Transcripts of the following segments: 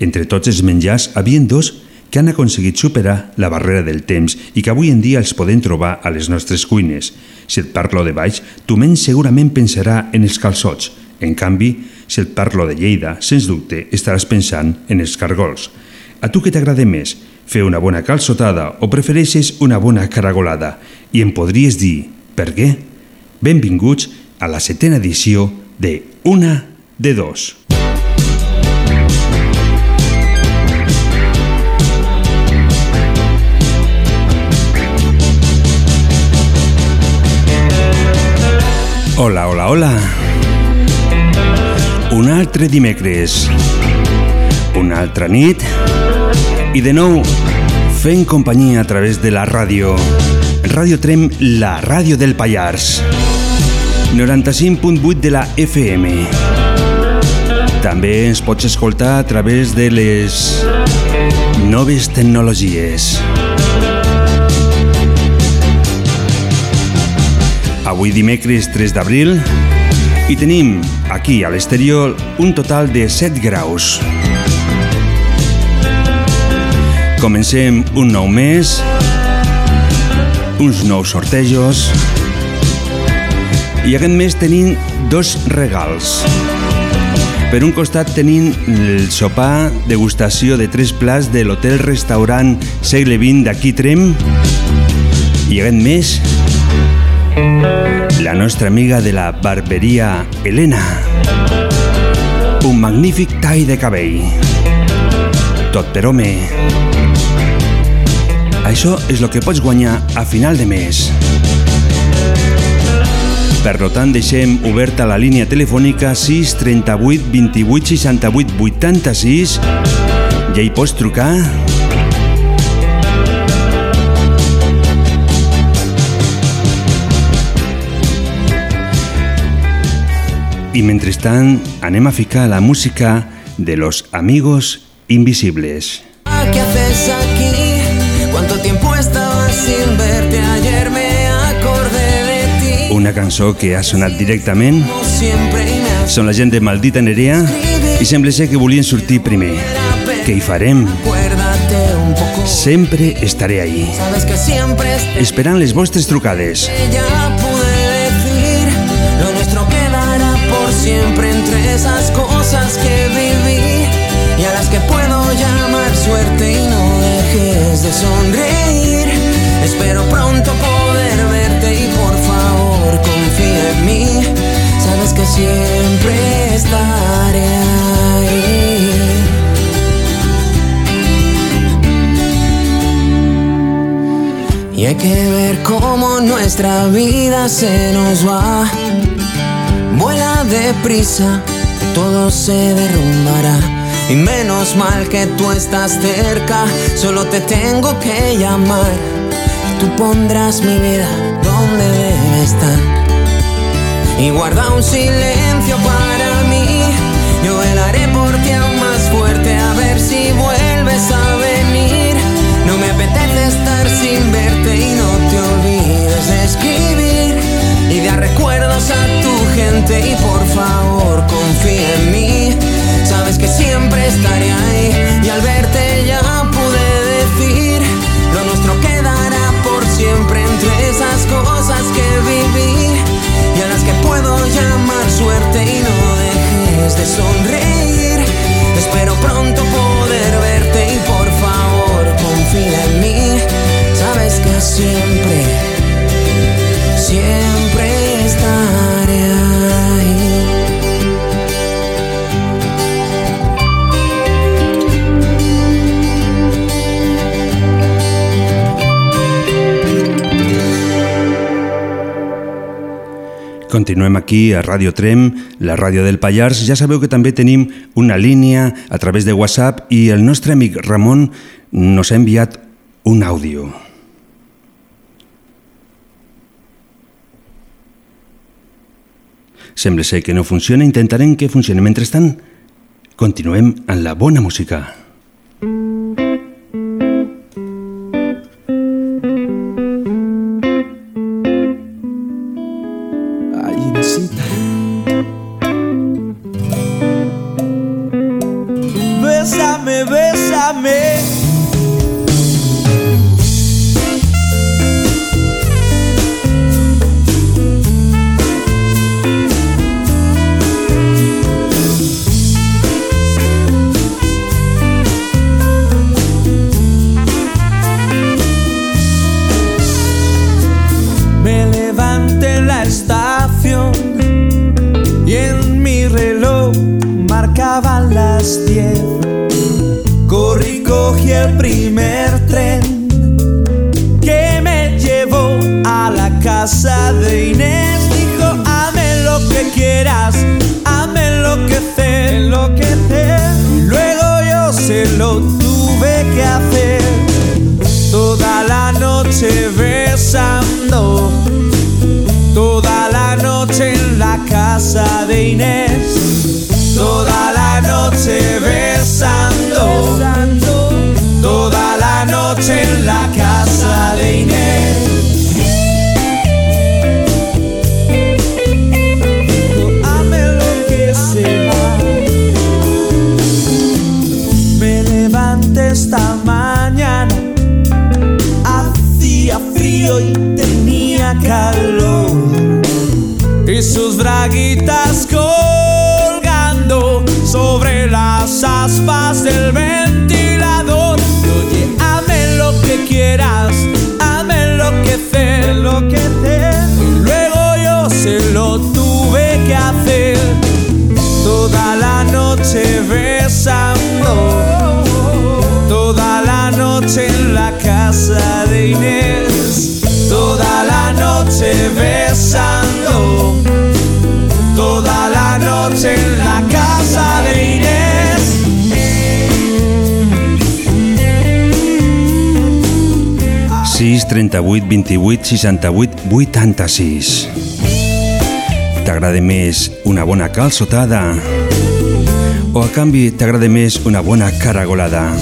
Entre tots els menjars havien dos que han aconseguit superar la barrera del temps i que avui en dia els podem trobar a les nostres cuines. Si et parlo de baix, tu menys segurament pensarà en els calçots. En canvi, si et parlo de Lleida, sens dubte estaràs pensant en els cargols. A tu què t'agrada més? Fer una bona calçotada o prefereixes una bona caragolada? I em podries dir per què? Benvinguts a la setena edició de Una de Dos. Hola, hola, hola. Un altre dimecres, una altra nit i de nou fent companyia a través de la ràdio. Ràdio Trem, la ràdio del Pallars. 95.8 de la FM. També ens pots escoltar a través de les noves tecnologies. Avui dimecres 3 d'abril i tenim aquí a l'exterior un total de 7 graus. Comencem un nou mes, uns nous sortejos i aquest mes tenim dos regals. Per un costat tenim el sopar degustació de tres plats de l'hotel-restaurant Segle XX d'aquí Trem i aquest mes la nostra amiga de la barberia Helena. Un magnífic tall de cabell. Tot per home. Això és el que pots guanyar a final de mes. Per tant, deixem oberta la línia telefònica 6 38 28 68 86 ja hi pots trucar Y mientras tanto, anem a ficar la música de los amigos invisibles. ¿Qué haces aquí? ¿Cuánto tiempo estaba sin verte? Ayer me acordé de ti. Una cançó que ha sonat directament són la gent de Maldita Nerea i sembla ser que volien sortir primer. Què hi farem? Sempre estaré ahí, esperant les vostres trucades. Esas cosas que viví y a las que puedo llamar suerte y no dejes de sonreír. Espero pronto poder verte y por favor confía en mí. Sabes que siempre estaré ahí. Y hay que ver cómo nuestra vida se nos va. Vuela deprisa, todo se derrumbará. Y menos mal que tú estás cerca, solo te tengo que llamar. Y tú pondrás mi vida donde debe estar. Y guarda un silencio para mí. Yo velaré por ti aún más fuerte a ver si vuelves a venir. No me apetece estar sin verte y no te olvides de escribir y dar recuerdos a tu y por favor confía en mí. Sabes que siempre estaré ahí y al verte ya pude decir lo nuestro quedará por siempre entre esas cosas que viví y a las que puedo llamar suerte y no dejes de sonreír. Espero pronto poder verte y por favor confía en mí. Sabes que siempre, siempre Continuem aquí a Ràdio Trem, la ràdio del Pallars. Ja sabeu que també tenim una línia a través de WhatsApp i el nostre amic Ramon nos ha enviat un àudio. Sembla ser que no funciona, intentarem que funcioni. Mentrestant, continuem amb la bona música. en 6 38 28 68 86. T'agrada més una bona calçotada o a canvi t'agrada més una bona caragolada?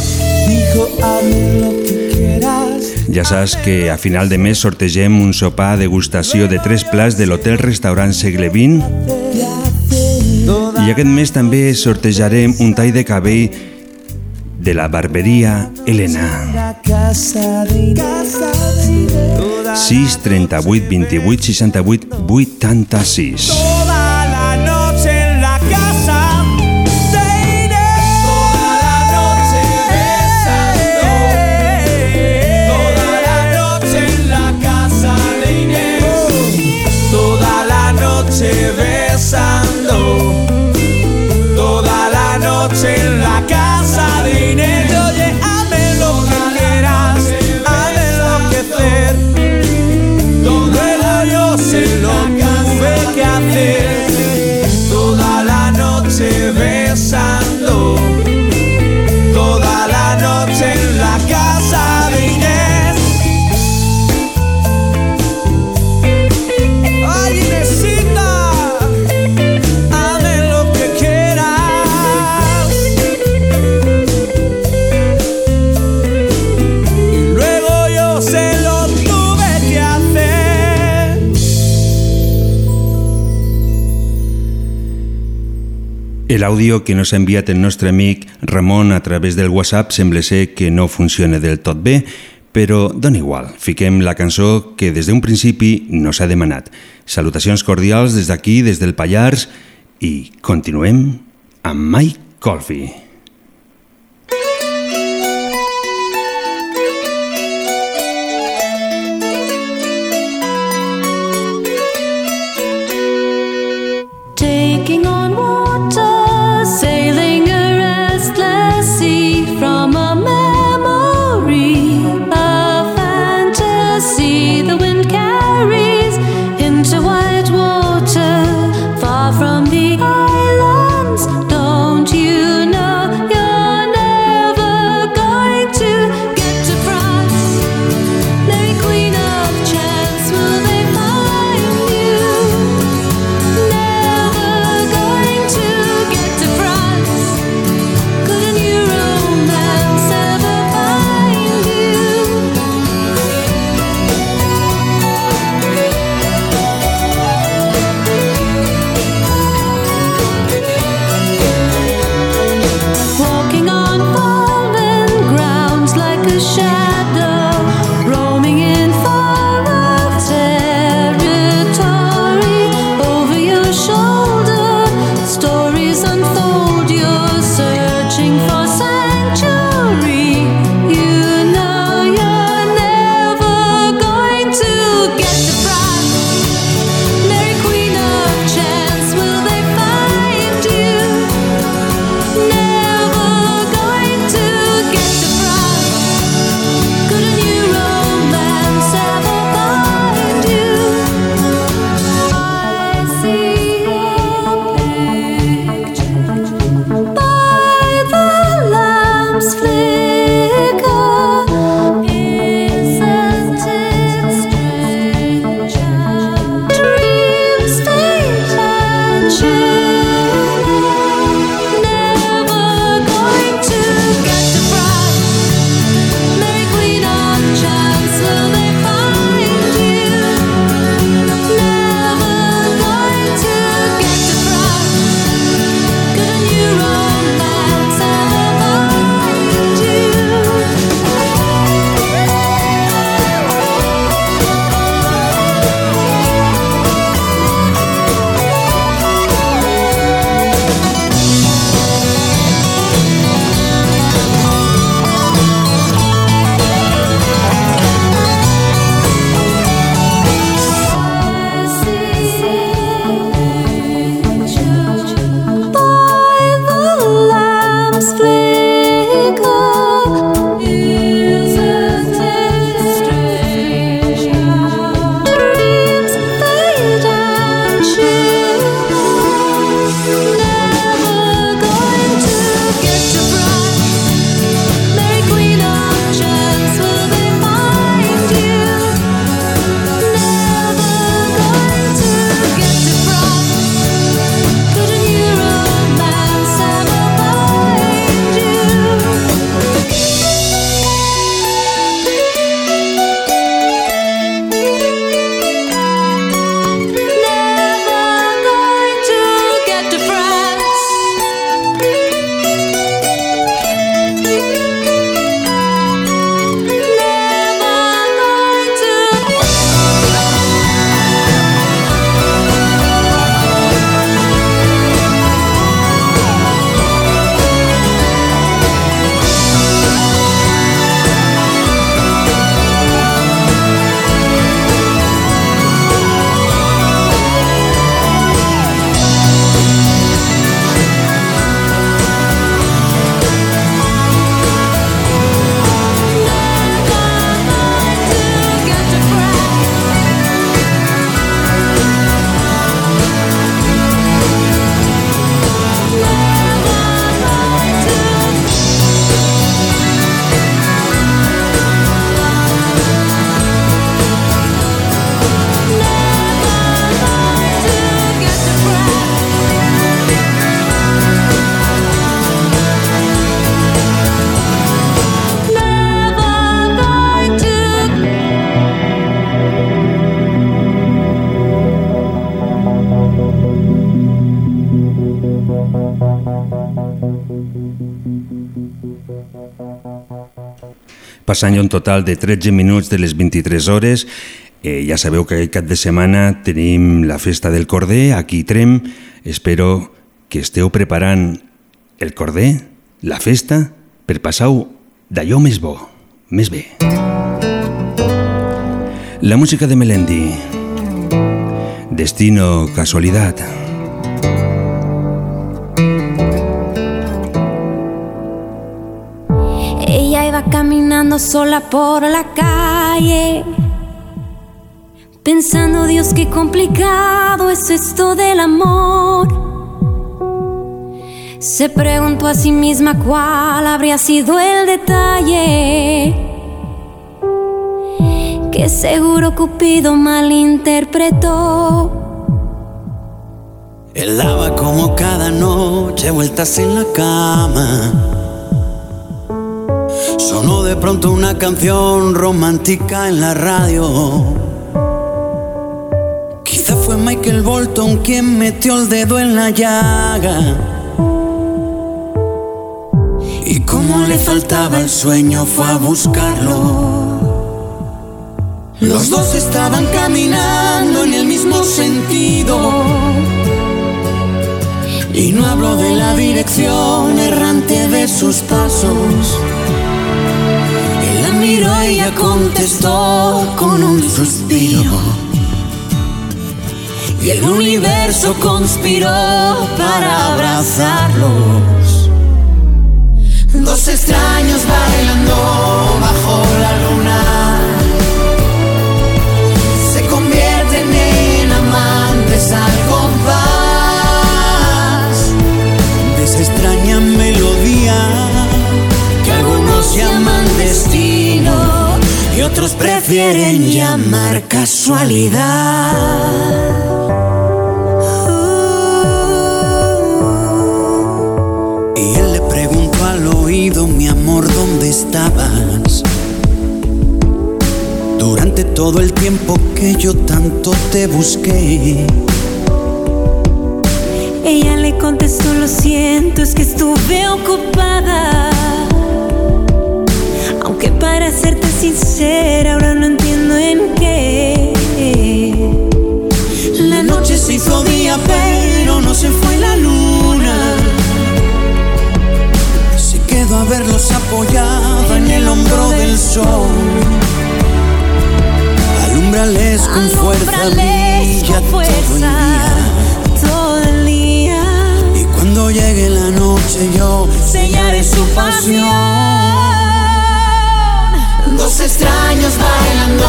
Ja saps que a final de mes sortegem un sopar degustació de tres plats de l'hotel-restaurant Segle XX i aquest mes també sortejarem un tall de cabell de la barberia Helena. 6 38 28 68 86 L'àudio que nos ha enviat el nostre amic Ramon a través del WhatsApp sembla ser que no funciona del tot bé, però dona igual, fiquem la cançó que des d'un principi no s'ha demanat. Salutacions cordials des d'aquí, des del Pallars, i continuem amb Mike Colby. Passant ja un total de 13 minuts de les 23 hores. Eh, ja sabeu que aquest cap de setmana tenim la festa del Corder aquí Trem. Espero que esteu preparant el Corder, la festa, per passar-ho d'allò més bo, més bé. La música de Melendi. Destino, casualidad. Sola por la calle, pensando Dios qué complicado es esto del amor. Se preguntó a sí misma cuál habría sido el detalle que seguro Cupido malinterpretó. Él daba como cada noche vueltas en la cama Sonó de pronto una canción romántica en la radio. Quizá fue Michael Bolton quien metió el dedo en la llaga. Y como le faltaba el sueño, fue a buscarlo. Los dos estaban caminando en el mismo sentido. Y no hablo de la dirección errante de sus pasos. Y ella contestó con un suspiro. Y el universo conspiró para abrazarlos. Dos extraños bailando bajo la luna. Se convierten en amantes al compás de otros prefieren llamar casualidad. Y él le preguntó al oído, mi amor, ¿dónde estabas? Durante todo el tiempo que yo tanto te busqué. Ella le contestó, lo siento, es que estuve ocupada. Aunque para serte sincera, ahora no entiendo en qué. La noche se hizo día, pero no se fue la luna. Se quedó a verlos apoyada en el hombro del sol. Alumbrales con fuerza, brilla con todo el fuerza día. todo el día. Y cuando llegue la noche yo sellaré su pasión. Dos extraños bailando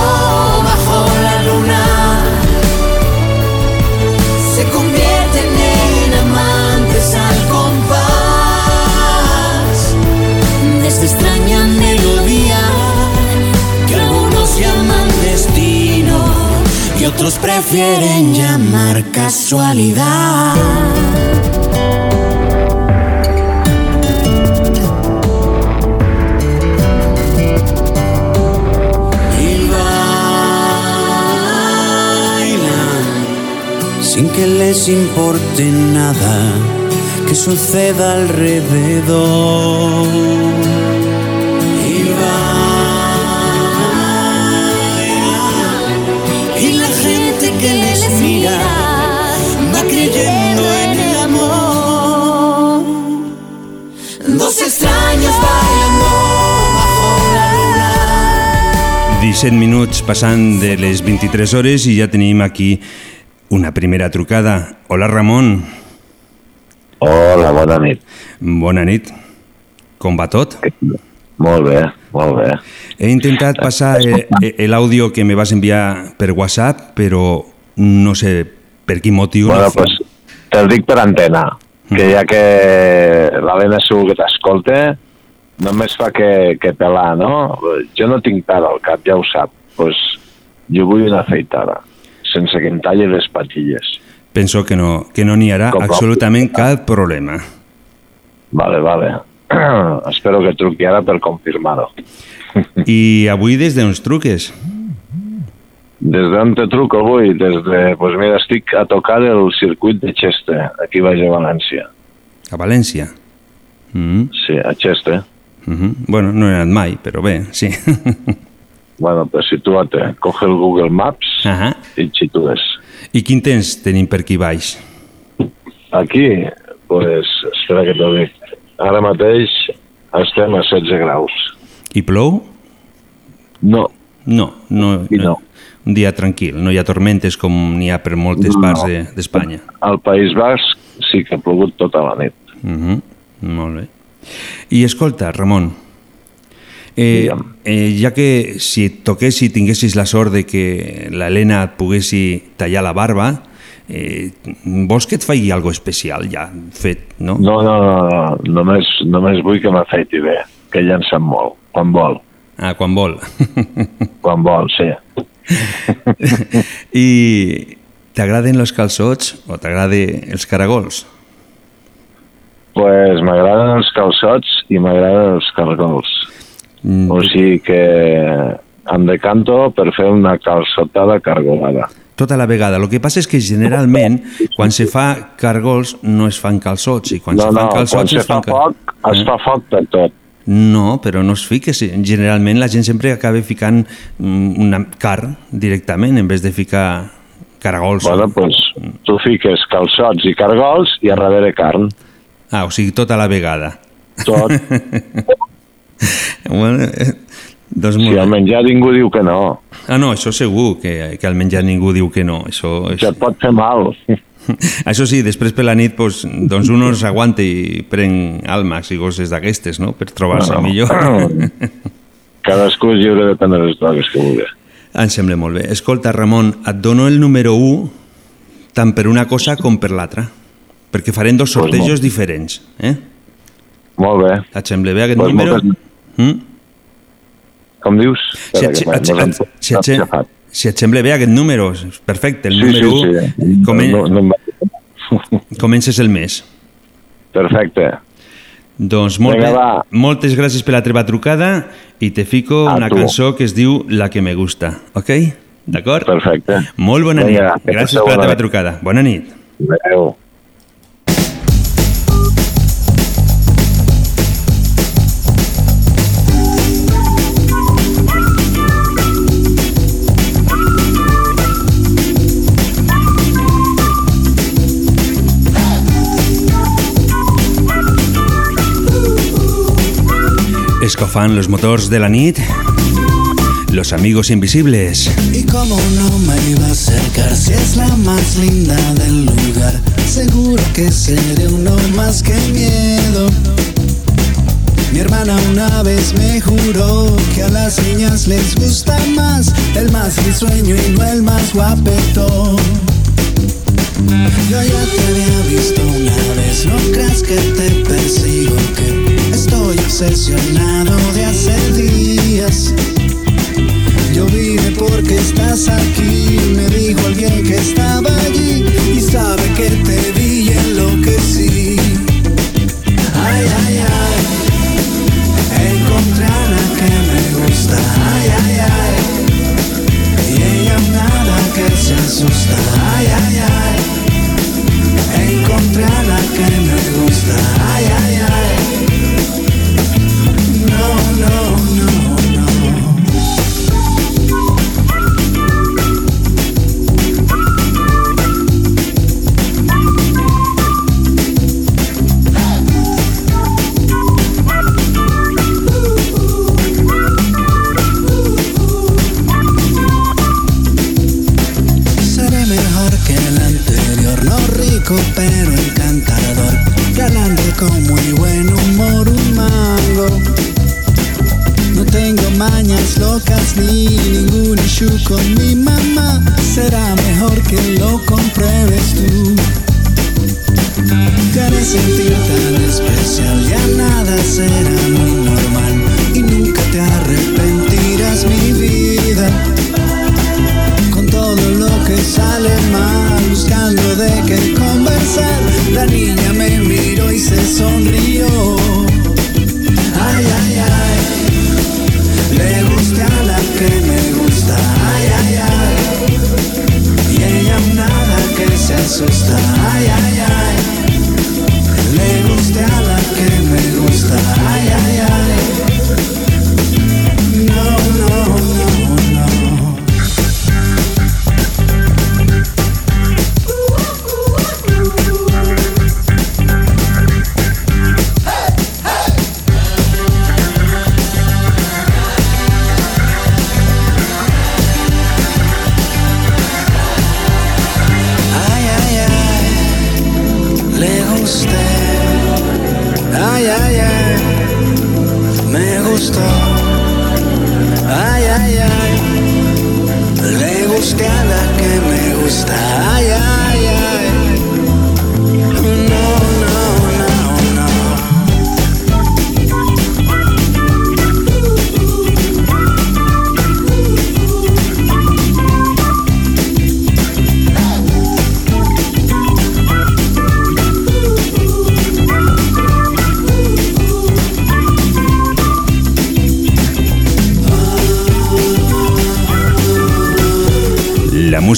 bajo la luna se convierten en amantes al compás de esta extraña melodía que algunos llaman destino y otros prefieren llamar casualidad. Que les importe nada que suceda alrededor. Y bailan y la gente que les mira va creyendo en el amor. Dos extraños bailando bajo la luna. 17 minuts passant de les 23 hores i ja tenim aquí una primera trucada. Hola, Ramon. Hola, bona nit. Bona nit. Com va tot? Molt bé, molt bé. He intentat passar eh, eh, l'àudio que me vas enviar per WhatsApp, però no sé per quin motiu... Bueno, no pues, te'l dic per antena, que ja que l'Helena segur que t'escolta, només fa que, que pelar, no? Jo no tinc pèl al cap, ja ho sap. Pues, jo vull una afeitada, sense que em talli les patilles. Penso que no que no n'hi haurà Com absolutament cap problema. Vale, vale. Espero que truqui ara per confirmar-ho. I avui des d'uns truques. Des d'on te truco avui? Des de... Pues mira, estic a tocar el circuit de Cheste, aquí baix a València. A València. Mm Sí, a Cheste. -hmm. Bueno, no he anat mai, però bé, sí. Bueno, pues sitúate, coge el Google Maps Ahà. i xitures. I quin temps tenim per aquí baix? Aquí, pues, espera que t'ho dic. Ara mateix estem a 16 graus. I plou? No, No, no, I no. Un dia tranquil, no hi ha tormentes com n'hi ha per moltes No. parts de- d'Espanya. al País Basc sí que ha plogut tota la nit. Uh -huh. Molt bé. I escolta, Ramon, eh, eh, ja que si et toqués, si tinguessis la sort de que l'Helena et poguessi tallar la barba, eh, vols que et faci algo especial ja fet, no? No, no, no, no. Només, només vull que m'afeiti bé, que ella en sap molt, quan vol. Ah, quan vol. Quan vol, sí. I t'agraden els calçots o t'agraden els caragols? pues m'agraden els calçots i m'agraden els cargols. Mm, O sigui que em decanto per fer una calçotada cargolada. Tota la vegada. El que passa és que generalment quan se fa cargols no es fan calçots i quan no, se fan no, quan calçots se es fa fan... ca- foc, es Eh? fa foc per tot. No, però no es fiques. Generalment la gent sempre acaba ficant mm, una car directament en vez de ficar caragols. Bueno, doncs tu fiques calçots i cargols i a darrere carn. Ah, o sigui, tota la vegada. Tot. bueno, eh, doncs Si molt al bé. menjar ningú diu que no, Ah, no, això segur, que, que al menjar ningú diu que no. Això, que et pot fer mal. això sí, després per la nit doncs, doncs un es aguanta i pren almacs i coses d'aquestes, no?, per trobar-se Bueno. millor. Cadascú és lliure de prendre les drogues que vulgui. Em sembla molt bé. Escolta, Ramon, et dono el número 1 tant per una cosa com per l'altra, perquè farem dos Pues molt. sortejos diferents. Eh? Molt bé. Et sembla bé aquest Pues número? moltes- Mm? Com dius? Si, et, et, et, si, et, si, et, sembla bé aquest número, perfecte, el Sí, número sí, 1, sí. comen, No, no va- comences el mes. Perfecte. Doncs molt Vinga, bé. moltes gràcies per la teva trucada i te fico A una tu. cançó que es diu La que me gusta, ok? D'acord? Perfecte. Molt bona Vinga, nit. Gràcies per la teva trucada. Bona nit. Adéu. Escofan los motors de la nit, los amigos invisibles. Y como no me iba a acercar si es la más linda del lugar, seguro que seré uno más que miedo. Mi hermana una vez me juró que a las niñas les gusta más el más risueño y no el más guapetón. Yo ya te había visto una vez, no creas que te persigo, que estoy obsesionado de hace días. Yo vine porque estás aquí, me dijo alguien que estaba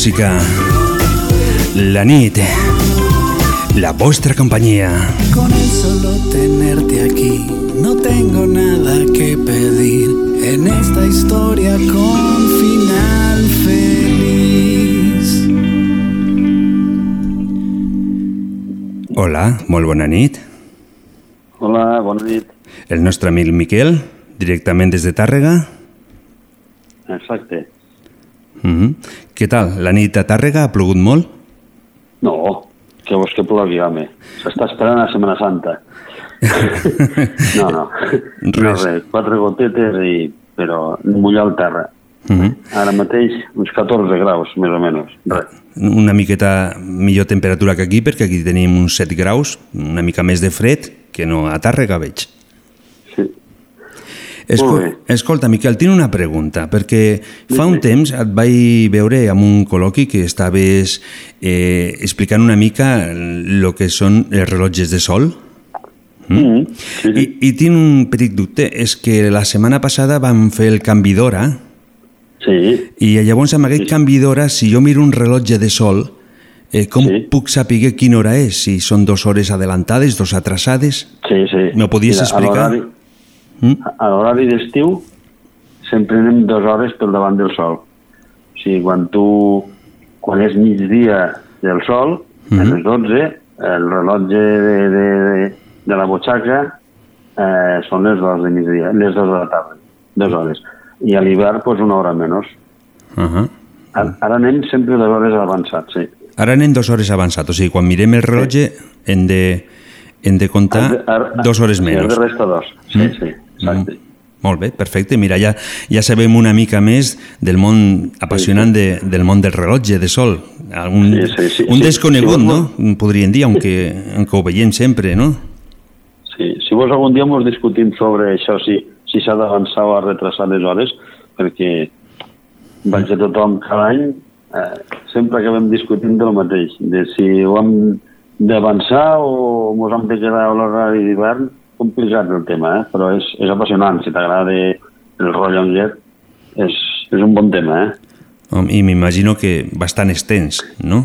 música, la NIT, la vuestra compañía. Con el solo tenerte aquí, no tengo nada que pedir en esta historia con final feliz. Hola, muy buena NIT. Hola, buena NIT. El nuestro amigo Miquel, directamente desde Tárrega. Què tal? La nit a Tàrrega ha plogut molt? No, que vols que plogui, home. S'està esperant a Setmana Santa. no, no. Res. No, res. Quatre gotetes, i... però mullar el terra. Uh -huh. Ara mateix uns 14 graus, més o menys. Res. Una miqueta millor temperatura que aquí, perquè aquí tenim uns 7 graus, una mica més de fred, que no a Tàrrega veig. Sí. Escol escolta, Miquel, tinc una pregunta, perquè fa un temps et vaig veure amb un col·loqui que estaves eh, explicant una mica el que són els rellotges de sol. Mm -hmm. sí, sí. I, I tinc un petit dubte, és que la setmana passada vam fer el canvi d'hora sí. i llavors amb aquest canvi d'hora, si jo miro un rellotge de sol, eh, com Sí. puc saber quina hora és? Si són dues hores adelantades, dos atrasades? Sí, sí. M'ho podies Mira, explicar? Mm? a l'horari d'estiu sempre anem dues hores pel davant del sol. O sigui, quan tu... Quan és migdia del sol, Mhm. a les 12, el rellotge de, de, de, de la butxaca eh, són les dues de migdia, les dues de la tarda, dues hores. I a l'hivern, doncs, una hora menys. Uh -huh. Ara, ara anem sempre dues hores avançats, sí. Ara anem dues hores avançat, o sigui, quan mirem el rellotge hem de, hem de comptar Ara- ara- dues hores sí, menys. ara resta dos, sí, Mm. sí, exacte. Mm. Molt bé, perfecte. Mira, ja, ja sabem una mica més del món apassionant de, del món del rellotge de sol. Un, Sí, sí, sí, un sí. desconegut, Sí, no? Podríem dir, aunque, aunque ho veiem sempre, no? Sí, si vols algun dia ens discutim sobre això, si si s'ha d'avançar o a retrasar les hores, perquè vaig a tothom cada any, eh, sempre acabem discutint del mateix, de si ho hem d'avançar o ens hem de quedar a l'horari d'hivern, complicat el tema, eh? però és, és apassionant, si t'agrada el rellotget, és, és un bon tema, eh? I m'imagino que bastant extens, no?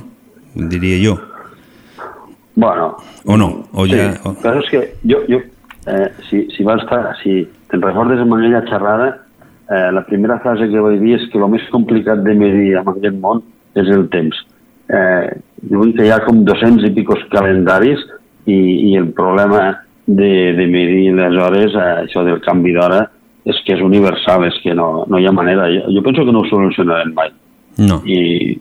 Diria jo. Bueno, O no? O ja... Sí, o- però és que jo, jo eh, si, si vas estar, si te'n recordes amb aquella xerrada, eh, la primera frase que vaig dir és que el més complicat de medir en aquest món és el temps. Eh, diuen que hi ha com 200 i picos calendaris i, i el problema de, de medir les hores, eh, això del canvi d'hora, és que és universal, és que no, no hi ha manera. Jo, jo penso que no ho solucionarem mai No. i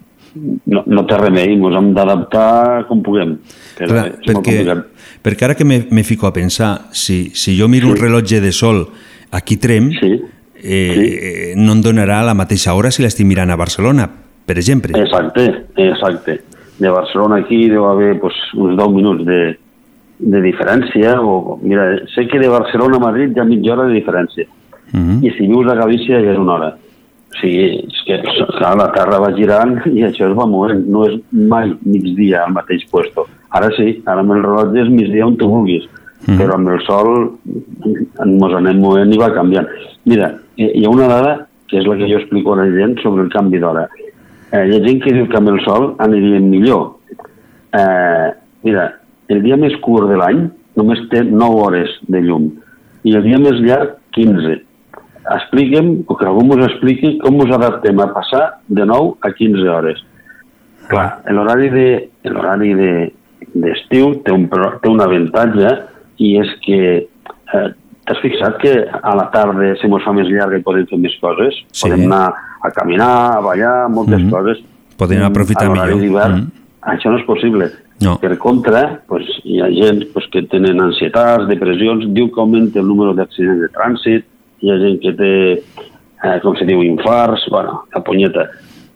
no, no té remei, ens hem d'adaptar com puguem. Però Clar, perquè, perquè ara que me, me fico a pensar, si, si jo miro sí. un rellotge de sol aquí Trem, Sí. eh, sí. no em donarà la mateixa hora si l'estic mirant a Barcelona, per exemple. Exacte, exacte. De Barcelona aquí deu haver pues, uns 10 minuts de, de diferència. O, mira, sé que de Barcelona a Madrid hi ha mitja hora de diferència. Uh -huh. I si vius a Galícia ja és una hora. O sigui, és que clar, la Terra va girant i això es va movent. No és mai migdia al mateix puesto. Ara sí, ara amb el rellotge és migdia on tu vulguis. Mhm. Però amb el sol ens anem movent i va canviant. Mira, hi ha una dada que és la que jo explico a la gent sobre el canvi d'hora. Eh, hi ha gent que diu que amb el sol aniríem millor. Eh, mira, el dia més curt de l'any només té 9 hores de llum i el dia més llarg 15. Expliquem, o que algú ens expliqui com ens adaptem a passar de 9 a 15 hores. Clar, l'horari de l'horari de d'estiu té, un, té un avantatge i és que eh, t'has fixat que a la tarda se mos fa més llarga i podem fer més coses? Sí. Podem anar a caminar, a ballar, moltes Mhm. coses. Podem aprofitar a l'horari millor. d'hivern, Mhm. Això no és possible. No. Per contra, pues, hi ha gent pues, que tenen ansietats, depressions, diu que augmenta el número d'accidents de trànsit, hi ha gent que té, eh, com se diu, infarts, bueno, la punyeta.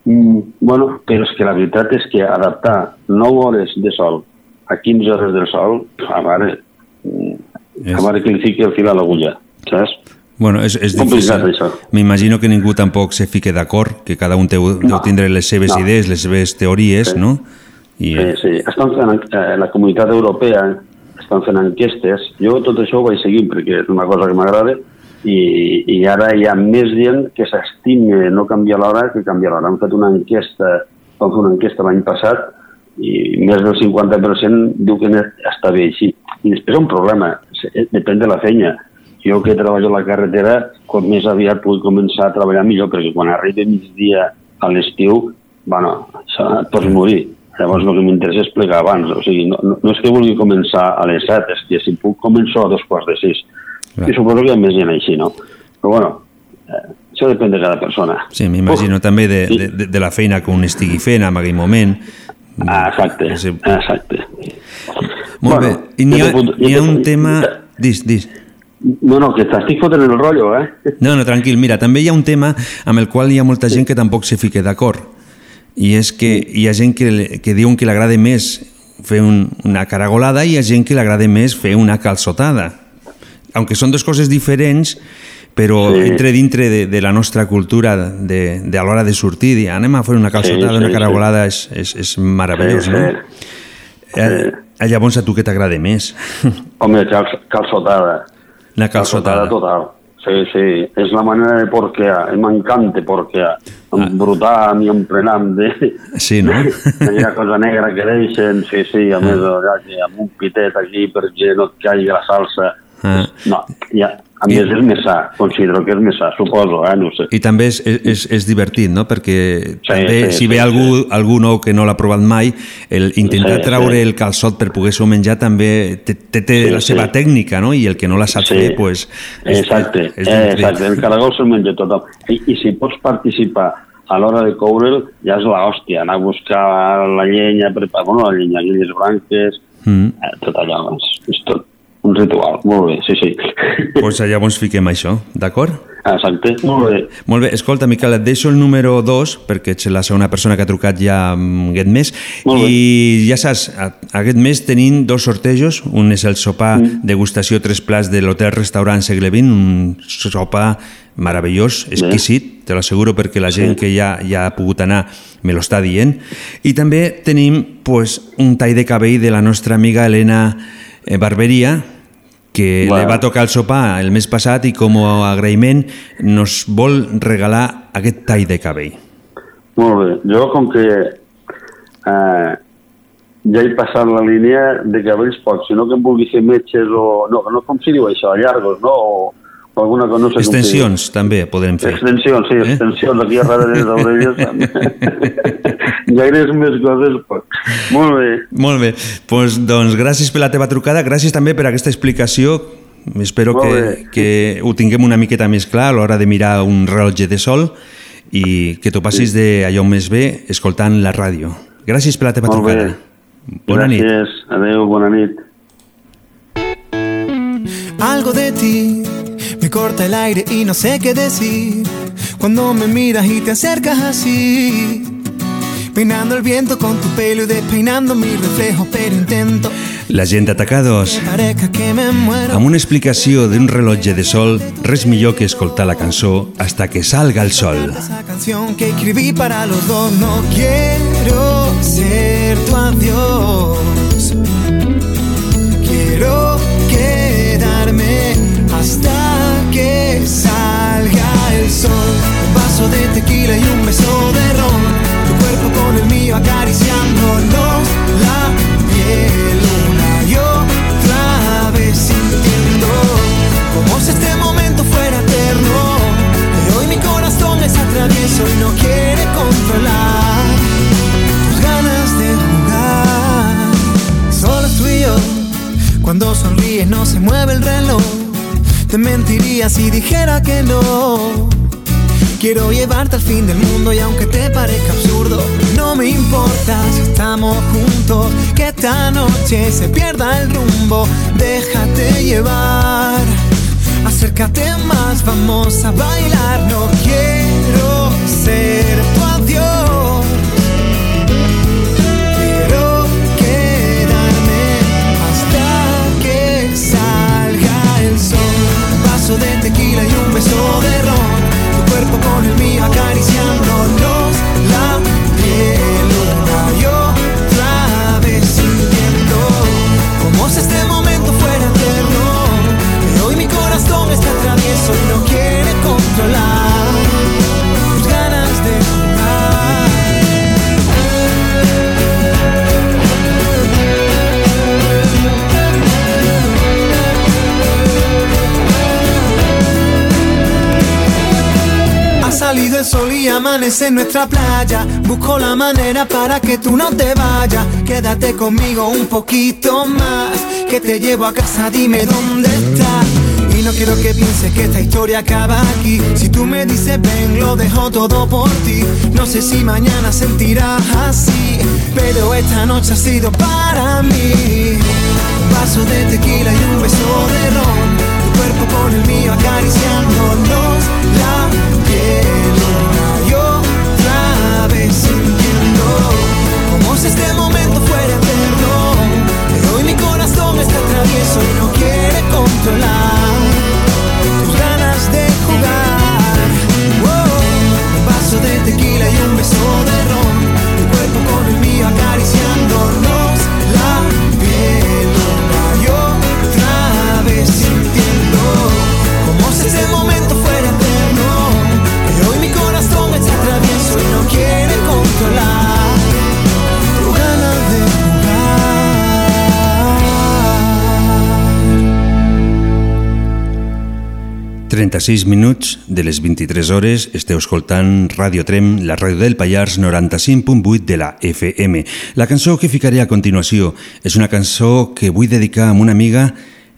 Mm, bueno, però és que la veritat és que adaptar 9 hores de sol a 15 hores del sol, a veure, mm, a veure que li fiqui el fil a l'agulla, saps? Bueno, és, és difícil. això. M'imagino que ningú tampoc se fique d'acord, que cada un deu, deu tindre les seves no. idees, les seves teories, Sí. no? I, Sí, sí. Estan fent, eh, la comunitat europea estan fent enquestes. Jo tot això ho vaig seguint perquè és una cosa que m'agrada i, i ara hi ha més gent que s'estima no canviar l'hora que canviar l'hora. Han fet una enquesta, van fer una enquesta l'any passat i més del 50% diu que està bé així. I després un problema, se- depèn de la feina. Jo que treballo a la carretera, com més aviat puc començar a treballar millor, perquè quan arribi migdia a l'estiu, bueno, pots morir. Llavors el que m'interessa és plegar abans. O sigui, no, no, no és que vulgui començar a les 7, és que si puc començar a dos quarts de 6. Clar. I suposo que hi ha més gent així, no? Però bueno, eh, això depèn de cada persona. Sí, m'imagino també de, de, de, de la feina que un estigui fent en aquell moment. Ah, exacte, Sí. exacte. Molt bé. I n'hi ha, n'hi ha un tema... Dis, dis. No, no, que t'estic fotent el rotllo, eh? No, no, tranquil. Mira, també hi ha un tema amb el qual hi ha molta gent que tampoc se fica d'acord. I és que hi ha gent que, que diuen que li agrada més fer un, una caragolada i hi ha gent que li agrada més fer una calçotada. Aunque són dues coses diferents, però Sí. sí. entre dintre de, de la nostra cultura de, de a l'hora de sortir, dir, anem a fer una calçotada, Sí, sí, una sí. caragolada, és, és, és meravellós, Sí, no? sí. Eh, eh, llavors, a tu què t'agrada més? Home, cal, calçotada. Una calçotada. total. Sí, sí, és la manera de porquear, i m'encanta porquear, embrutar i emplenar de... Sí, no? Aquella cosa negra que deixen, sí, sí, a més allà amb un pitet aquí perquè no et caigui la salsa. Ah. No, ja, a més és més sa, considero que és més sa, suposo, eh, no sé. I també és, és, és divertit, no? Perquè també, sí, si ve sí, algú, algú nou que no l'ha provat mai, el intentar Sí, traure sí. el calçot per poder-s'ho menjar també té, té, té Sí, la sí. seva tècnica, no? I el que no la sap Sí. fer, pues, és, exacte, és eh, divertit. exacte, el caragol se'l menja tothom. I, I si pots participar a l'hora de coure'l, ja és l'hòstia, anar a buscar la llenya, preparar, bueno, la llenya, les branques, Mm. eh, tot allò, és, és tot un ritual, molt bé, sí, sí. Pues llavors fiquem això, d'acord? Exacte, molt bé. Molt bé, escolta, Miquel, et deixo el número 2, perquè ets la segona persona que ha trucat ja aquest mes, Molt bé. i ja saps, aquest mes tenim dos sortejos, un és el sopar Mm. degustació tres plats de l'hotel-restaurant Segle XX, un sopar meravellós, exquisit, te l'asseguro perquè la gent que ja, ja ha pogut anar me lo està dient, i també tenim pues, un tall de cabell de la nostra amiga Helena eh, Barberia, que Bueno. le va tocar el sopar el mes passat i com a agraïment nos vol regalar aquest tall de cabell. Molt bé. Jo, com que eh, ja he passat la línia de cabells pocs, sinó que em vulgui fer metges o... No, no com si diu això, llargos, no? O alguna cosa, no sé Extensions també diu. fer. Extensions, sí, Eh? extensions, aquí a darrere les orelles. Gaires més coses, poc. Molt bé. Molt bé, pues, doncs gràcies per la teva trucada, gràcies també per aquesta explicació. Espero que, que ho tinguem una miqueta més clar a l'hora de mirar un rellotge de sol i que t'ho passis de allò més bé escoltant la ràdio. Gràcies per la teva Molt trucada. bé. Bona nit. Gràcies. Adéu, bona nit. Algo de ti corta el aire y no sé qué decir. Cuando me miras y te acercas así. Peinando el viento con tu pelo y despeinando mi reflejo, pero intento La gent muero. Amb una explicació d'un rellotge de sol, res millor que escoltar la cançó hasta que salga el sol. Esa canción que escribí para los dos. No quiero ser tu adiós. Quiero llevarte al fin del mundo y aunque te parezca absurdo, no me importa si estamos juntos, que esta noche se pierda el rumbo, déjate llevar, acércate más, vamos a bailar, no quiero ser tu adiós. Quiero quedarme hasta que salga el sol. Un vaso de tequila y un beso de ron. Cuerpo con el mío acariciándonos salido el sol y amanece en nuestra playa. Busco la manera para que tú no te vayas. Quédate conmigo un poquito más. Que te llevo a casa, dime dónde estás. Y no quiero que pienses que esta historia acaba aquí. Si tú me dices ven, lo dejo todo por ti. No sé si mañana sentirás así, pero esta noche ha sido para mí. Vaso de tequila y un beso de ron. Tu cuerpo con el mío acariciándonos la piel. Travieso y no quiere controlar 36 minuts de les 23 hores esteu escoltant Radio Trem, la ràdio del Pallars 95.8 de la FM. La cançó que ficaré a continuació és una cançó que vull dedicar a una amiga,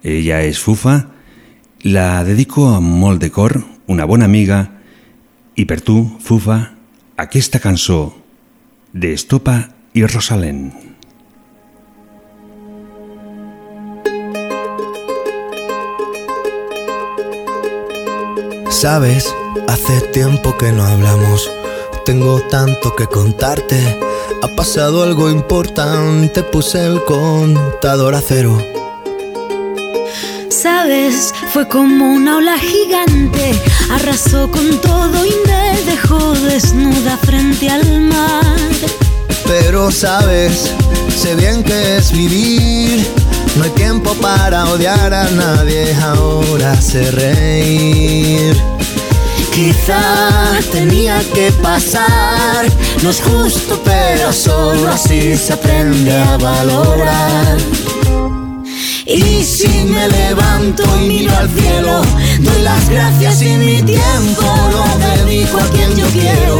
ella és Fufa, la dedico amb molt de cor, una bona amiga, i per tu, Fufa, aquesta cançó d'Estopa i Rosalén. Sabes, hace tiempo que no hablamos. Tengo tanto que contarte. Ha pasado algo importante, puse el contador a cero. Sabes, fue como una ola gigante, arrasó con todo y me dejó desnuda frente al mar. Pero sabes, sé bien que es vivir. No hay tiempo para odiar a nadie, ahora sé reír. Quizá tenía que pasar, no es justo, pero solo así se aprende a valorar. Y si me levanto y miro al cielo, doy las gracias y mi tiempo lo dedico a quien yo quiero.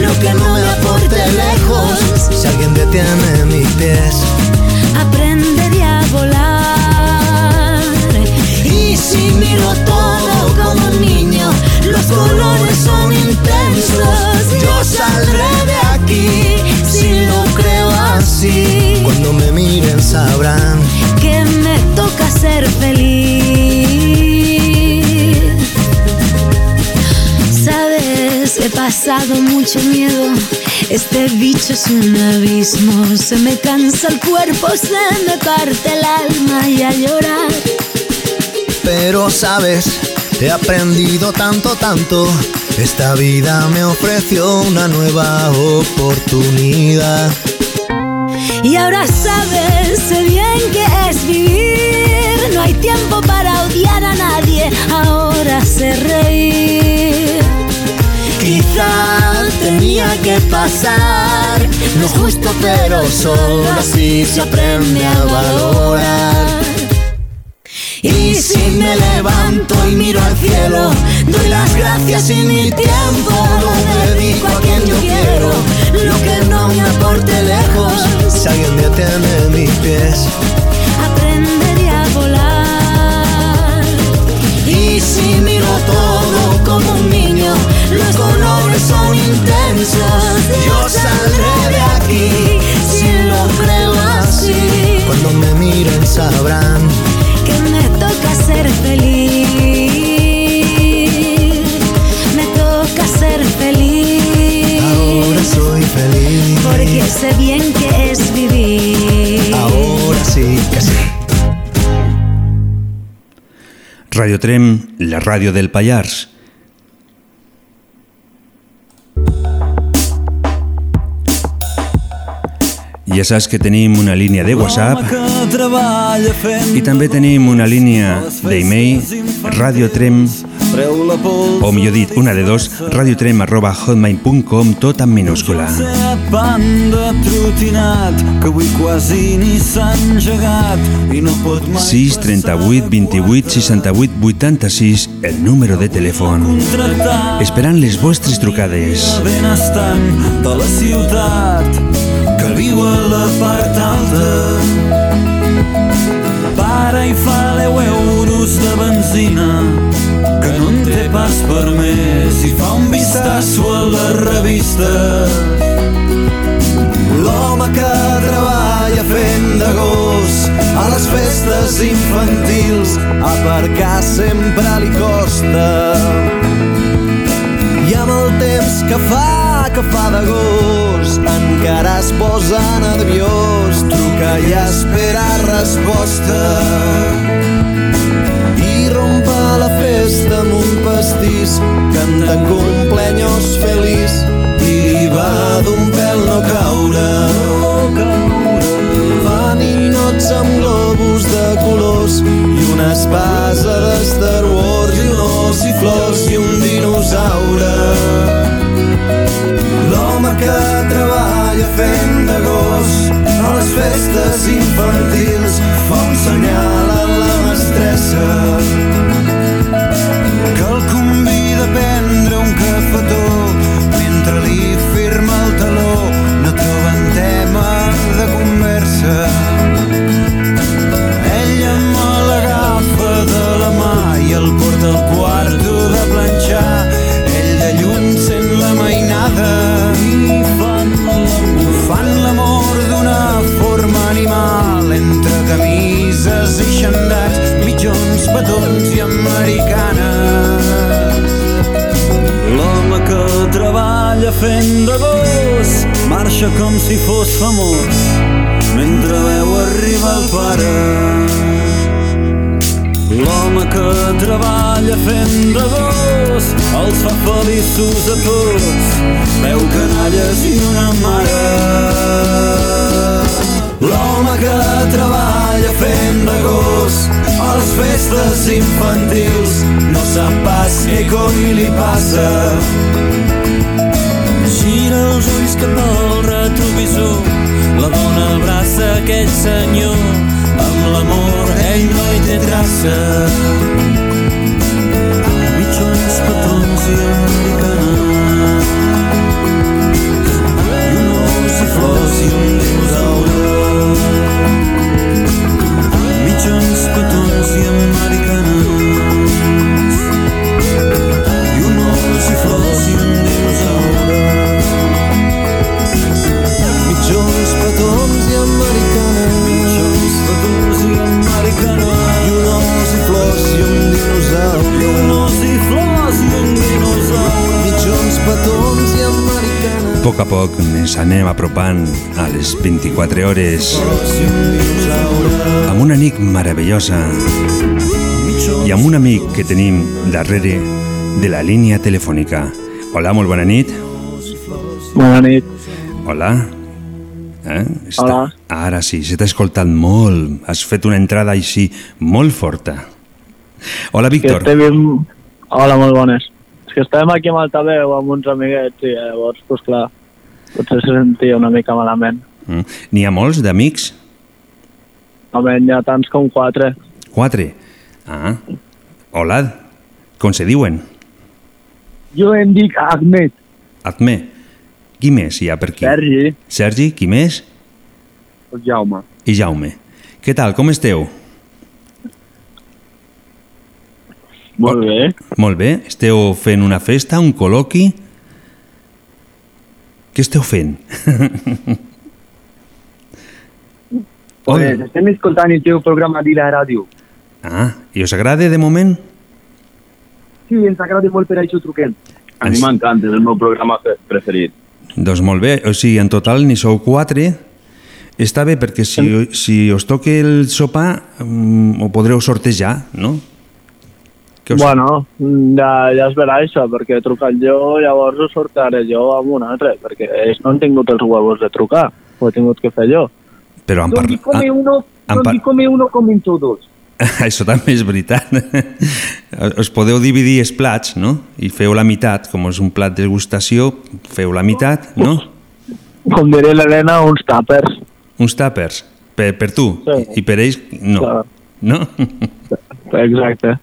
Lo que no me aporte lejos, si alguien detiene mis pies, Aprenderé a volar. Y si miro todo como un niño, los colores son intensos. Yo saldré de aquí si lo creo así. Cuando me miren sabrán que me toca ser feliz. Pasado mucho miedo. Este bicho es un abismo. Se me cansa el cuerpo, se me parte el alma y a llorar. Pero sabes, he aprendido tanto, tanto. Esta vida me ofreció una nueva oportunidad. Y ahora sabes, sé bien que es vivir. No hay tiempo para odiar a nadie, ahora sé reír. Quizá tenía que pasar, no es justo, pero solo así se aprende a valorar. Y si me levanto y miro al cielo, doy las gracias y mi tiempo lo dedico a quien yo quiero. Lo que no me aporte lejos, si alguien detiene mis pies. Aprenderé a volar. Si miro todo como un niño, los colores son intensos. Yo saldré de aquí si lo creo así. Cuando me miren sabrán que me toca ser feliz. Me toca ser feliz. Ahora soy feliz. Porque sé bien que es vivir. Ahora sí que sí. Radio Trem, la ràdio del Pallars. Ja saps que tenim una línia de WhatsApp i també tenim una línia d'email radiotrem treu la pols... O millor dit, una de dos, radiotrem arroba hotmail.com, tot en minúscula. Trotinat, que avui quasi ni s'ha engegat i no pot mai 6 38 28 68 86, el número de telèfon. Esperant les vostres trucades. benestant de la ciutat que viu a la part alta. Para i fa 10 euros de benzina que no en té pas per més i fa un vistazo a la revista. L'home que treballa fent de gos a les festes infantils aparcar sempre li costa i amb el temps que fa, que fa d'agost, encara es posa nerviós, truca i espera resposta. Festa amb un pastís, cantant cumpleaños feliç, i va d'un pèl no caure. Fa ninots amb globus de colors i una espasa de Star Wars i un os i flors i un dinosaure. L'home que treballa fent de gos a les festes infantils fa un senyal a la mestressa a prendre un cafetó mentre li firma el taló no troben tema de conversa fent de gos marxa com si fos famós mentre veu arribar el pare. L'home que treballa fent de gos els fa feliços a tots, veu canalles i una mare. L'home que treballa fent de gos a les festes infantils no sap pas què coi li passa. Gira els ulls cap al retrovisor, la dona abraça aquell senyor, amb l'amor ell no hi té traça. Mitjons, petons i americanes, i un os i flors i un dinosaure. Mitjons, petons i americanes, poc ens anem apropant a les 24 hores amb una nit meravellosa i amb un amic que tenim darrere de la línia telefònica. Hola, molt bona nit. Bona nit. Hola. Eh? Hola. Ara sí, se t'ha escoltat molt. Has fet una entrada així molt forta. Hola, Que Víctor. estem... Hola, molt bones. És que estem aquí amb altaveu amb uns amiguets i llavors, doncs clar, potser se sentia una mica malament. Mm. N'hi ha molts d'amics? Home, n'hi ha tants com quatre. Quatre. Ah. Hola. Com se diuen? Jo em dic Ahmed. Adme. Qui més hi ha per aquí? Sergi. Sergi, qui més? Jaume. I Jaume. Què tal, com esteu? Molt bé. Molt bé. Esteu fent una festa, un col·loqui? Què esteu fent? Pues estem escoltant el teu programa de la ràdio. Ah, i us agrada de moment? Sí, ens agrada molt per això truquem. A mi m'encanta, és el meu programa pre- preferit. Doncs molt bé, o sigui, en total n'hi sou quatre. Està bé perquè si, si us toca el sopar mm, ho podreu sortejar, no? Us- Bueno, ja, ja es verà això, perquè he trucat jo, llavors ho sortaré jo amb un altre, perquè ells no han tingut els huevos de trucar, ho he tingut que fer jo. Però han Donde parlat... come uno, han donde par- come uno, comen todos. Això també és veritat. us podeu dividir els plats, no? I feu la meitat, com és un plat de degustació, feu la meitat, no? Com diria l'Helena, uns tàpers. Uns tàpers, per, per tu, Sí. I, i per ells no, Clar. no? Exacte.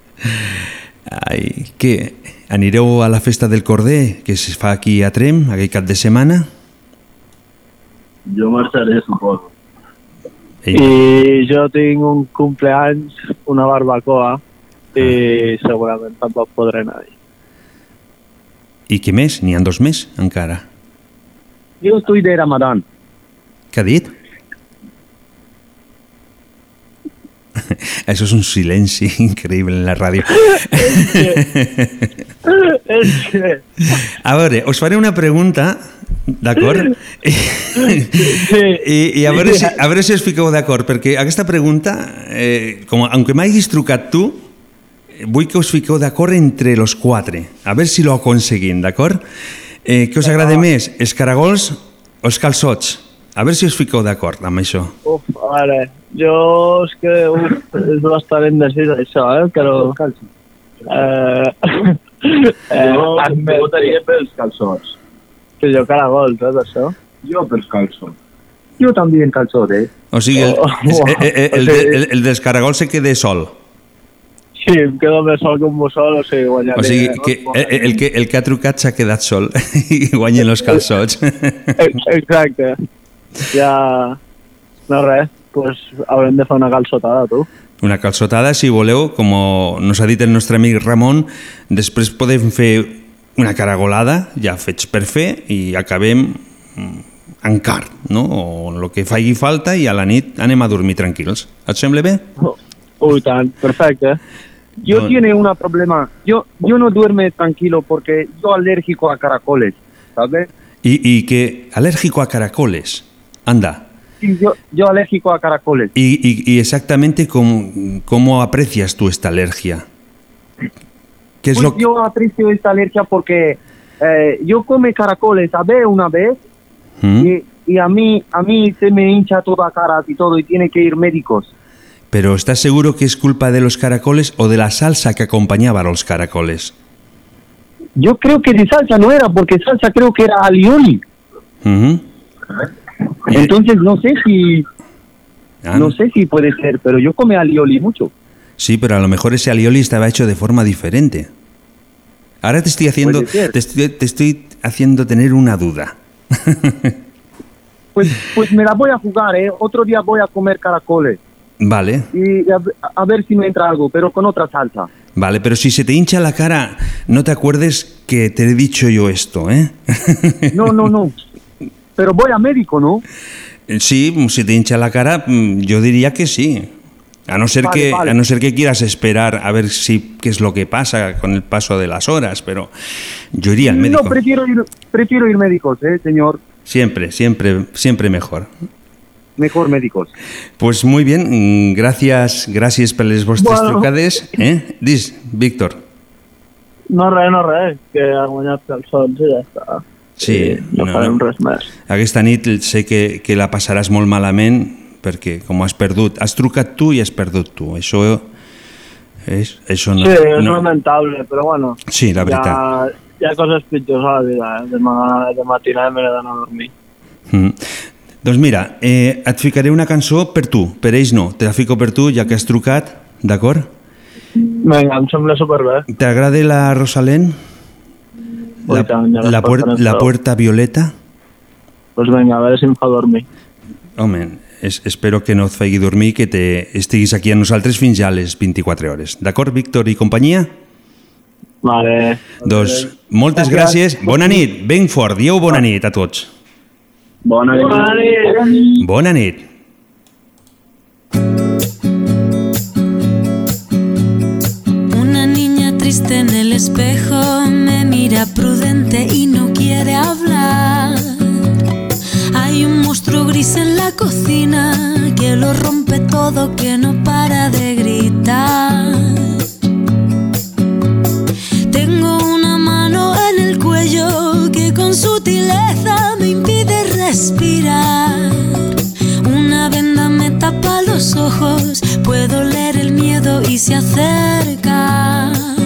Ai, què? Anireu a la festa del Corder, que es fa aquí a Trem, aquell cap de setmana? Jo marxaré, suposo. I jo tinc un cumpleaños, una barbacoa, i Ah. segurament tampoc podré anar. I què més? N'hi ha dos més, encara. Yo estoy de Ramadán. Què ha dit? Això és un silenci increïble en la ràdio. És que... A veure, us faré una pregunta, d'acord? I, I a, veure si, a veure si us fiqueu d'acord, perquè aquesta pregunta, eh, com, aunque m'hagis trucat tu, vull que us fiqueu d'acord entre los quatre, a veure si lo aconseguim, d'acord? Eh, què us agrada més, els caragols o els calçots? A veure si us fiqueu d'acord amb això. Uf, a veure, jo és que uf, és bastant indecis això, eh? Però... Eh, eh, Jo admet- votaria pels calçots. Que jo caragols, eh, d'això. Jo pels calçots. Yo también calzote. O sigui, el, Oh, el, el, el, el, el dels caragols se queda sol. Sí, em quedo més sol que un mussol, o sigui, guanyaré. O sigui, que el, el, que, el que ha trucat s'ha quedat sol i guanyen els calçots. Ex- Exacte. Ja... No res, pues haurem de fer una calçotada, tu. Una calçotada, si voleu, com nos ha dit el nostre amic Ramon, després podem fer una caragolada, ja fets per fer, i acabem mm, en car, no? o el que faci falta, i a la nit anem a dormir tranquils. Et sembla bé? Uy, tant, perfecte. Yo No. tiene un problema. Yo, yo no duerme tranquilo porque yo alérgico a caracoles, ¿sabes? I, i que alérgico a caracoles. Anda. Sí, yo, yo alérgico a caracoles. Y, y- y exactamente cómo, cómo aprecias tú esta alergia. ¿Qué es Pues lo que... Yo aprecio esta alergia porque eh, yo come caracoles a ver una vez ¿Mm? y, y a mí a mí se me hincha toda cara y todo y tiene que ir médicos. Pero ¿estás seguro que es culpa de los caracoles o de la salsa que acompañaba a los caracoles? Yo creo que de salsa no era porque salsa creo que era alioli. Ujú. Entonces no sé si Ah, no sé si puede ser, pero yo come alioli mucho. Sí, pero a lo mejor ese alioli estaba hecho de forma diferente. Ahora te estoy haciendo, te estoy, te estoy haciendo tener una duda. Pues pues me la voy a jugar, ¿eh? Otro día voy a comer caracoles Vale, y a, a ver si me entra algo, pero con otra salsa. vale, pero si se te hincha la cara, no te acuerdes que te he dicho yo esto, ¿eh? No, no, no. Pero voy a médico, ¿no? Sí, si te hincha la cara, mm, yo diría que sí. A no ser Vale, que vale. a no ser que quieras esperar a ver si qué es lo que pasa con el paso de las horas, pero yo iría al médico. No, prefiero ir, prefiero ir médicos, ¿eh, señor? Siempre, siempre, siempre mejor. Mejor médicos. Pues muy bien, mm, gracias, gracias per les vostres Bueno. trucades. Eh? Dis, Víctor. No res, no res, que ha guanyat calçons i ja està. Sí, I no, no, farem no. res més. Aquesta nit sé que, que la passaràs molt malament perquè com has perdut, has trucat tu i has perdut tu. Això és, això no, sí, és no, lamentable, però bueno. Sí, la veritat. Hi ha, hi ha coses pitjors a la vida, eh? Demà, de matinada m'he d'anar a dormir. Mm. Doncs mira, eh, et ficaré una cançó per tu, per ells no. Te la fico per tu, ja que has trucat, d'acord? Vinga, em sembla superbé. T'agrada la Rosalén? La, ja la, puer la puerta violeta? Doncs vinga, a veure si em fa dormir. Home, es, espero que no et faci dormir que te estiguis aquí a nosaltres fins a les 24 hores. D'acord, Víctor i companyia? Vale. Doncs moltes gràcies. Bona nit, ben fort. Dieu bona nit a tots. Bona nit. Bona nit. Bona nit. Una triste en el espejo me mira prudente y no quiere hablar. Hay un monstruo gris en la cocina que lo rompe todo, que no para de gritar. Tengo una mano en el cuello que con sutileza me impide respirar. Una venda me tapa los ojos, puedo leer el miedo y se acerca.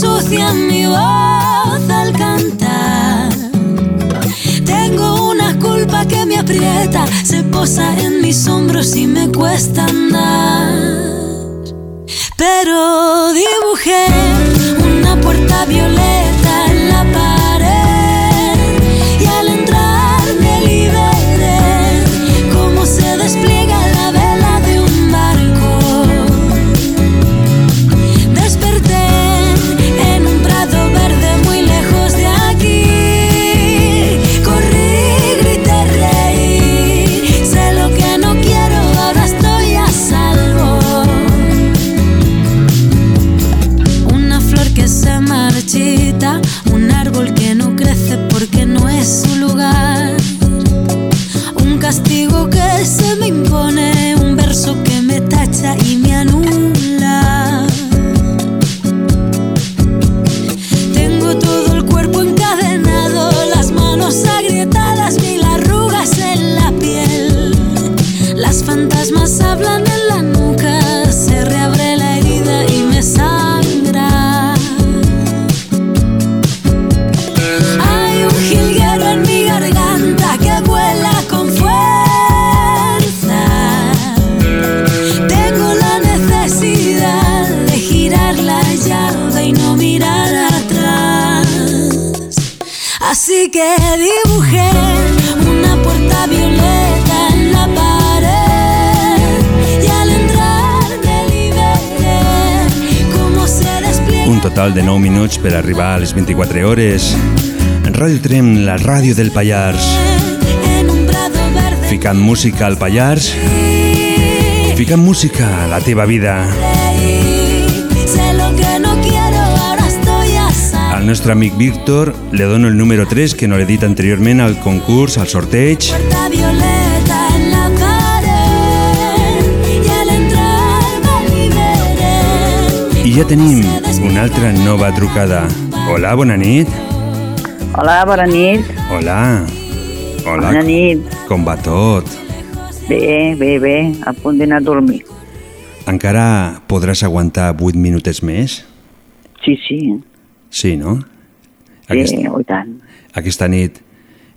Pronuncia mi voz al cantar. Tengo una culpa que me aprieta, se posa en mis hombros y me cuesta andar. Pero dibujé una puerta violeta en la pared per arribar a les 24 hores. Ràdio Trem, la ràdio del Pallars. Ficant música al Pallars, ficant música a la teva vida. Al nostre amic Víctor le dono el número 3 que no l'he dit anteriorment al concurs, al sorteig. puerta ja tenim una altra nova trucada. Hola, bona nit. Hola, bona nit. Hola. Hola. Bona nit. Com va tot? Bé, bé, bé, a punt d'anar a dormir. Encara podràs aguantar 8 minutets més? Sí, sí, Sí, no? sí, oh, i tant. aquesta nit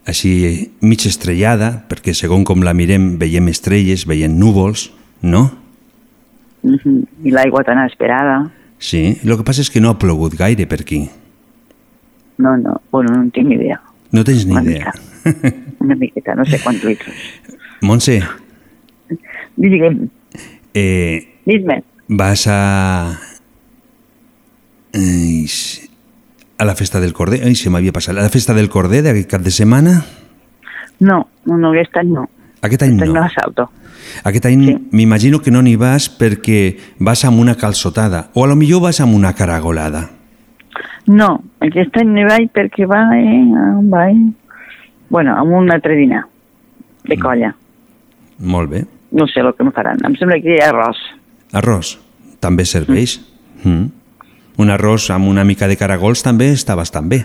així mig estrellada, perquè segon com la mirem veiem estrelles, veiem núvols, no? Mhm. I l'aigua tan esperada. Sí, el que passa és que no ha plogut gaire per aquí. No, no, bueno, no en tinc idea. No tens ni Una idea. Una miqueta, no sé quants litres. Montse, Digue'm, eh, dis-me. vas a... S- a la festa del Corder? Ai, se m'havia passat. A la festa del Corder d'aquest cap de setmana? No, no, no, aquest any no. Aquest any Aquest any no. no salto. Aquest any m'imagino que no n'hi vas perquè vas amb una calçotada o a lo millor vas amb una caragolada. No, aquest any no hi vaig perquè va, eh, on vaig? Bueno, amb un altre dinar de colla. Molt bé. No sé el que em faran. Em sembla que hi ha arròs. Arròs també serveix. Mm. Un arròs amb una mica de caragols també està bastant bé.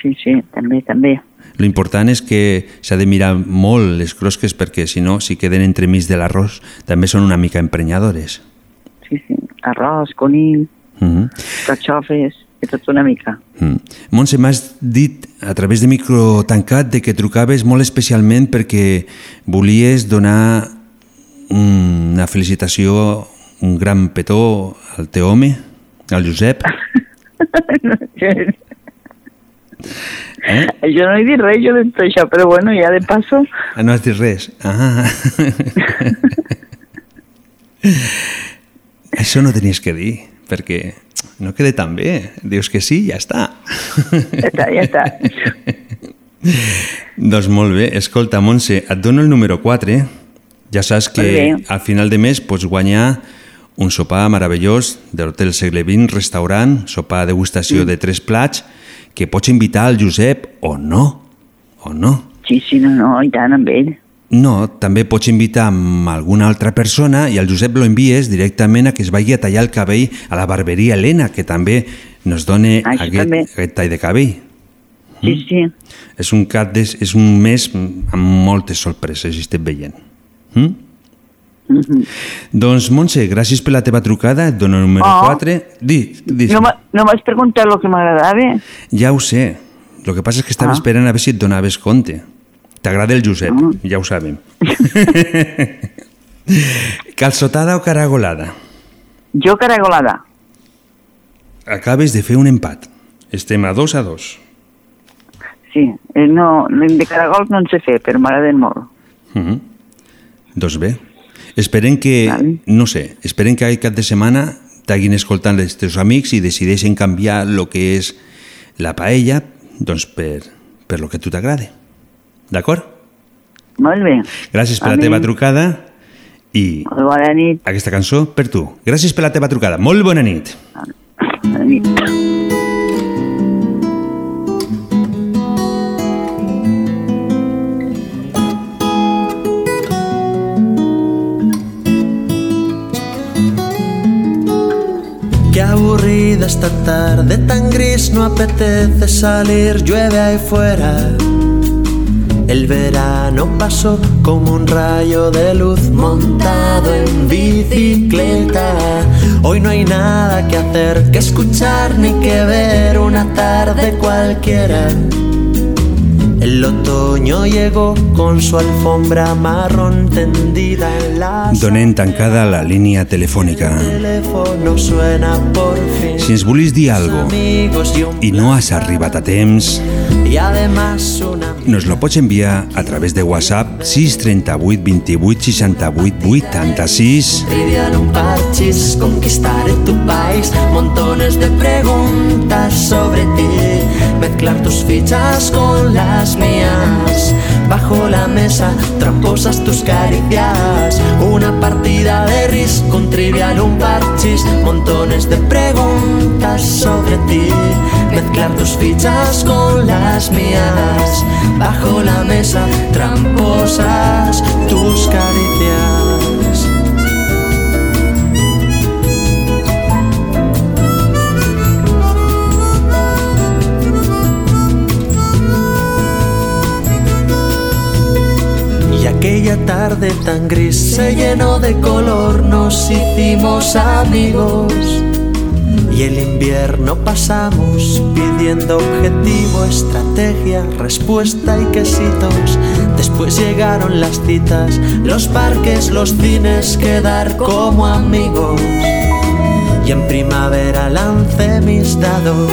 Sí, sí, també, també. L'important és que s'ha de mirar molt les crosques perquè si no, si queden entremig de l'arròs, també són una mica emprenyadores. Sí, sí. Arròs, conill, Mm -hmm. carxofes, i tot una mica. Mm. Montse, m'has dit a través de micro tancat de que trucaves molt especialment perquè volies donar una felicitació, un gran petó al teu home, al Josep. Eh? Jo no he dit res, jo de tot això, però bueno, ja de passo... Ah, no has dit res. Ah. Això no tenies que dir, perquè no queda tan bé. Dius que sí, ja està. Ja està, ja està. doncs molt bé. Escolta, Montse, et dono el número 4. Ja saps que al final de mes pots guanyar un sopar meravellós de l'Hotel Segle XX, restaurant, sopar degustació Mm. de tres plats, que pots invitar al Josep o no, o no. Sí, sí, no, no, i tant, amb ell. No, també pots invitar amb alguna altra persona i al Josep lo envies directament a que es vagi a tallar el cabell a la barberia Helena, que també nos dona Ah, aquest, també. aquest tall de cabell. Sí, sí. És un, cap de, és un mes amb moltes sorpreses, si estem veient. Mm? Doncs, Montse, gràcies per la teva trucada, et dono el número Oh. 4. Di, di, No, no m'has preguntat el que m'agradava? Ja ho sé. El que passa és que estava Ah. esperant a veure si et donaves compte. T'agrada el Josep, ja ho sabem. Calçotada o caragolada? Jo caragolada. Acabes de fer un empat. Estem a dos a dos. Sí, eh, no, de caragols no en sé fer, però m'agraden molt. Uh -huh. Doncs bé, esperem que, no sé, esperem que aquest cap de setmana t'hagin escoltant els teus amics i decideixen canviar el que és la paella doncs per, per lo que a tu t'agrada. D'acord? Molt bé. Gràcies per la Amén. teva trucada i Molt bona nit. aquesta cançó per tu. Gràcies per la teva trucada. Molt bona nit. Bona nit. Aburrida esta tarde tan gris, no apetece salir, llueve ahí fuera. El verano pasó como un rayo de luz montado en bicicleta. Hoy no hay nada que hacer, que escuchar ni que ver una tarde cualquiera. El otoño llegó con su alfombra marrón tendida en la Donem tancada la por fin. Si ens volis dir un i no has arribat a temps, y además una nos lo pots enviar a través de WhatsApp 638 28 68 86 trivial un parchís, conquistaré tu país, montones de preguntas sobre ti, mezclar tus fichas con las mías, bajo la mesa tramposas tus caricias, una partida de ris con trivial un parchís, montones de preguntas sobre ti, mezclar tus fichas con las mías, bajo la mesa tramposas tus caricias. Aquella tarde tan gris se llenó de color, nos hicimos amigos. Y el invierno pasamos pidiendo objetivo, estrategia, respuesta y quesitos. Después llegaron las citas, los parques, los cines, quedar como amigos. Y en primavera lancé mis dados.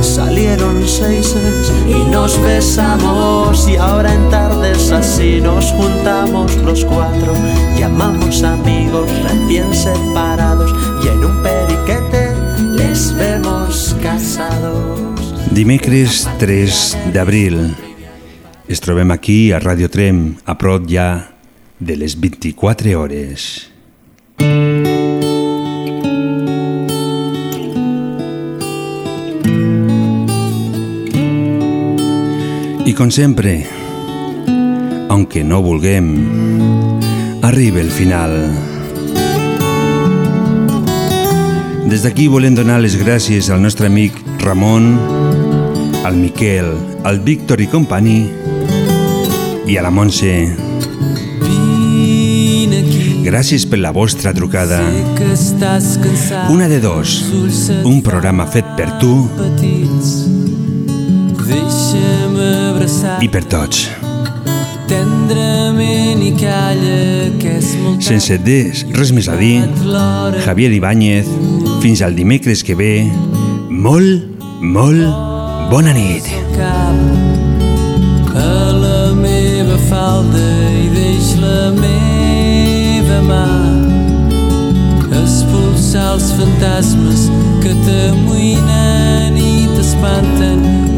Salieron seises y nos besamos y ahora en tardes así nos juntamos los cuatro. Llamamos amigos recién separados y en un periquete les vemos casados. Dimecres 3 d'abril. Es trobem aquí a Radio Trem, a prop ja de les 24 hores. I com sempre, aunque no vulguem, arriba el final. Des d'aquí volem donar les gràcies al nostre amic Ramon, al Miquel, al Víctor i company i a la Montse. Gràcies per la vostra trucada. Una de dos, un programa fet per tu Deixa'm abraçar i per tots. tendrament i calla que és molt Sense des, res més a dir, Javier Ibáñez, fins al dimecres que ve, molt, molt bona nit. cap a la meva falda i deix la meva mà. Expulsar els fantasmes que t'amoïnen i t'espanten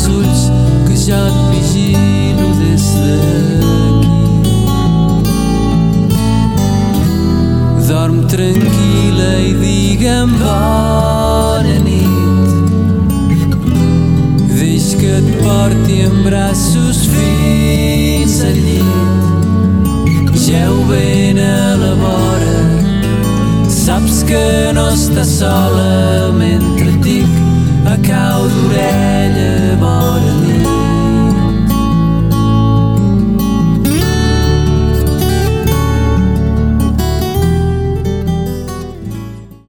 els ulls que jo et vigilo des d'aquí. Dorm tranquil·la i digue'm bona nit. Deix que et porti en braços fins al llit. Geu ben a la vora, saps que no estàs sola, me